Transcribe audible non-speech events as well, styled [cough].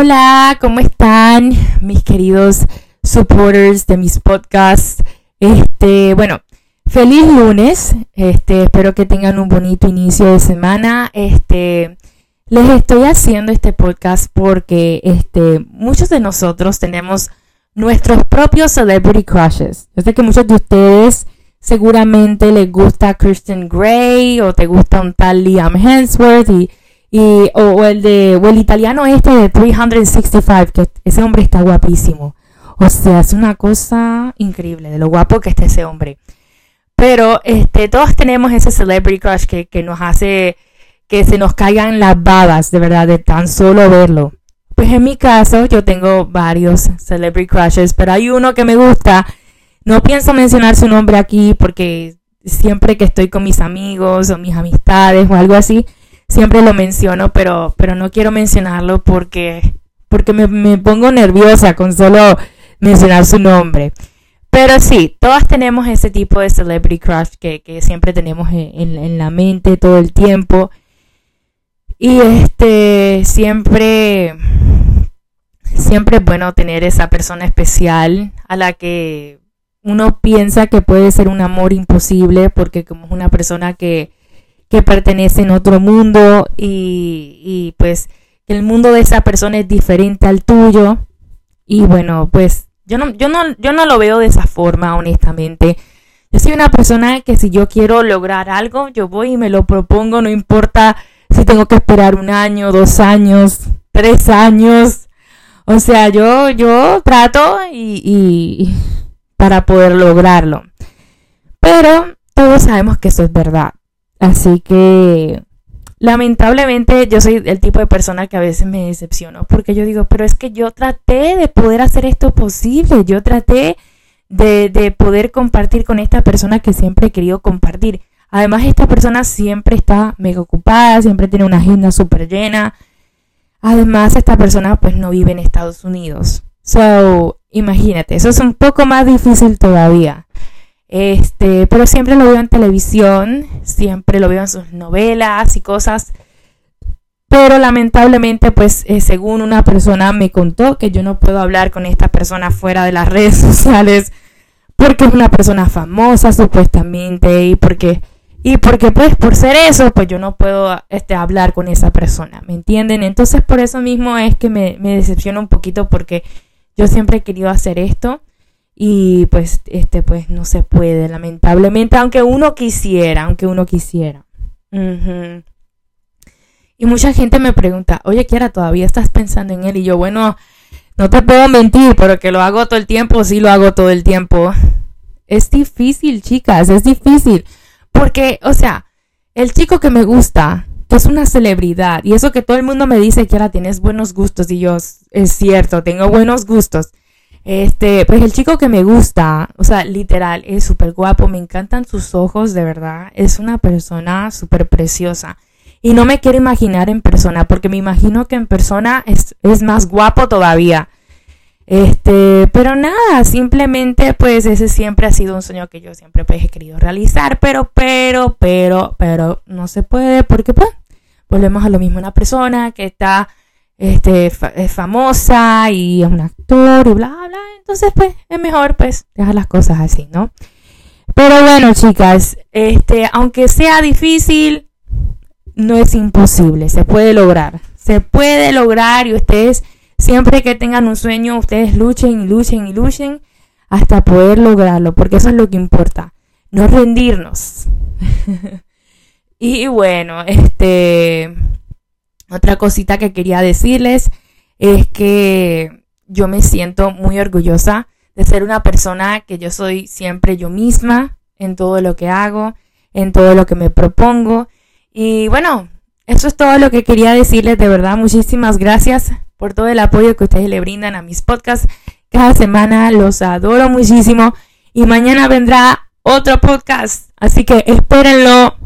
Hola, ¿cómo están mis queridos supporters de mis podcasts? Este, bueno, feliz lunes. Este, espero que tengan un bonito inicio de semana. Este, les estoy haciendo este podcast porque este, muchos de nosotros tenemos nuestros propios celebrity crushes. Yo sé que muchos de ustedes seguramente les gusta Kristen Gray o te gusta un tal Liam Hemsworth y y, o, el de, o el italiano este de 365, que ese hombre está guapísimo. O sea, es una cosa increíble de lo guapo que está ese hombre. Pero este, todos tenemos ese celebrity crush que, que nos hace que se nos caigan las babas, de verdad, de tan solo verlo. Pues en mi caso, yo tengo varios celebrity crushes, pero hay uno que me gusta. No pienso mencionar su nombre aquí porque siempre que estoy con mis amigos o mis amistades o algo así, siempre lo menciono, pero, pero no quiero mencionarlo porque, porque me, pongo nerviosa con solo mencionar su nombre. Pero sí, todas tenemos ese tipo de celebrity crush que, siempre tenemos en, la mente todo el tiempo. Y este, siempre, siempre es bueno tener esa persona especial a la que uno piensa que puede ser un amor imposible porque como es una persona que, que pertenece en otro mundo y, y pues el mundo de esa persona es diferente al tuyo. Y bueno, pues yo no, yo no, yo no lo veo de esa forma, honestamente. Yo soy una persona que si yo quiero lograr algo, yo voy y me lo propongo, no importa si tengo que esperar un año, dos años, tres años. O sea, yo, yo trato y, y para poder lograrlo. Pero todos sabemos que eso es verdad. Así que lamentablemente yo soy el tipo de persona que a veces me decepciono porque yo digo, pero es que yo traté de poder hacer esto posible, yo traté de, de poder compartir con esta persona que siempre he querido compartir. Además, esta persona siempre está mega ocupada, siempre tiene una agenda súper llena. Además, esta persona pues no vive en Estados Unidos. So, imagínate, eso es un poco más difícil todavía. Este, pero siempre lo veo en televisión, siempre lo veo en sus novelas y cosas. Pero lamentablemente, pues eh, según una persona me contó que yo no puedo hablar con esta persona fuera de las [laughs] redes sociales porque es una persona famosa supuestamente y porque y porque pues por ser eso pues yo no puedo este hablar con esa persona, ¿me entienden? Entonces por eso mismo es que me, me decepciona un poquito porque yo siempre he querido hacer esto y pues este pues no se puede lamentablemente aunque uno quisiera aunque uno quisiera. Y mucha gente me pregunta oye Kiara todavía estás pensando en él y yo bueno no te puedo mentir pero que lo hago todo el tiempo sí lo hago todo el tiempo. Es difícil chicas es difícil porque o sea el chico que me gusta que es una celebridad y eso que todo el mundo me dice que tienes buenos gustos y yo es cierto tengo buenos gustos este, pues el chico que me gusta, o sea, literal, es súper guapo, me encantan sus ojos, de verdad, es una persona súper preciosa. Y no me quiero imaginar en persona, porque me imagino que en persona es, es más guapo todavía. Este, pero nada, simplemente pues ese siempre ha sido un sueño que yo siempre pues, he querido realizar, pero, pero, pero, pero no se puede porque pues volvemos a lo mismo, una persona que está este, es famosa y es un actor y bla, bla. Entonces, pues, es mejor, pues, dejar las cosas así, ¿no? Pero bueno, chicas, este, aunque sea difícil, no es imposible, se puede lograr. Se puede lograr y ustedes, siempre que tengan un sueño, ustedes luchen y luchen y luchen hasta poder lograrlo, porque eso es lo que importa, no rendirnos. [laughs] y bueno, este, otra cosita que quería decirles es que yo me siento muy orgullosa de ser una persona que yo soy siempre yo misma en todo lo que hago, en todo lo que me propongo. Y bueno, eso es todo lo que quería decirles. De verdad, muchísimas gracias por todo el apoyo que ustedes le brindan a mis podcasts. Cada semana los adoro muchísimo. Y mañana vendrá otro podcast. Así que espérenlo.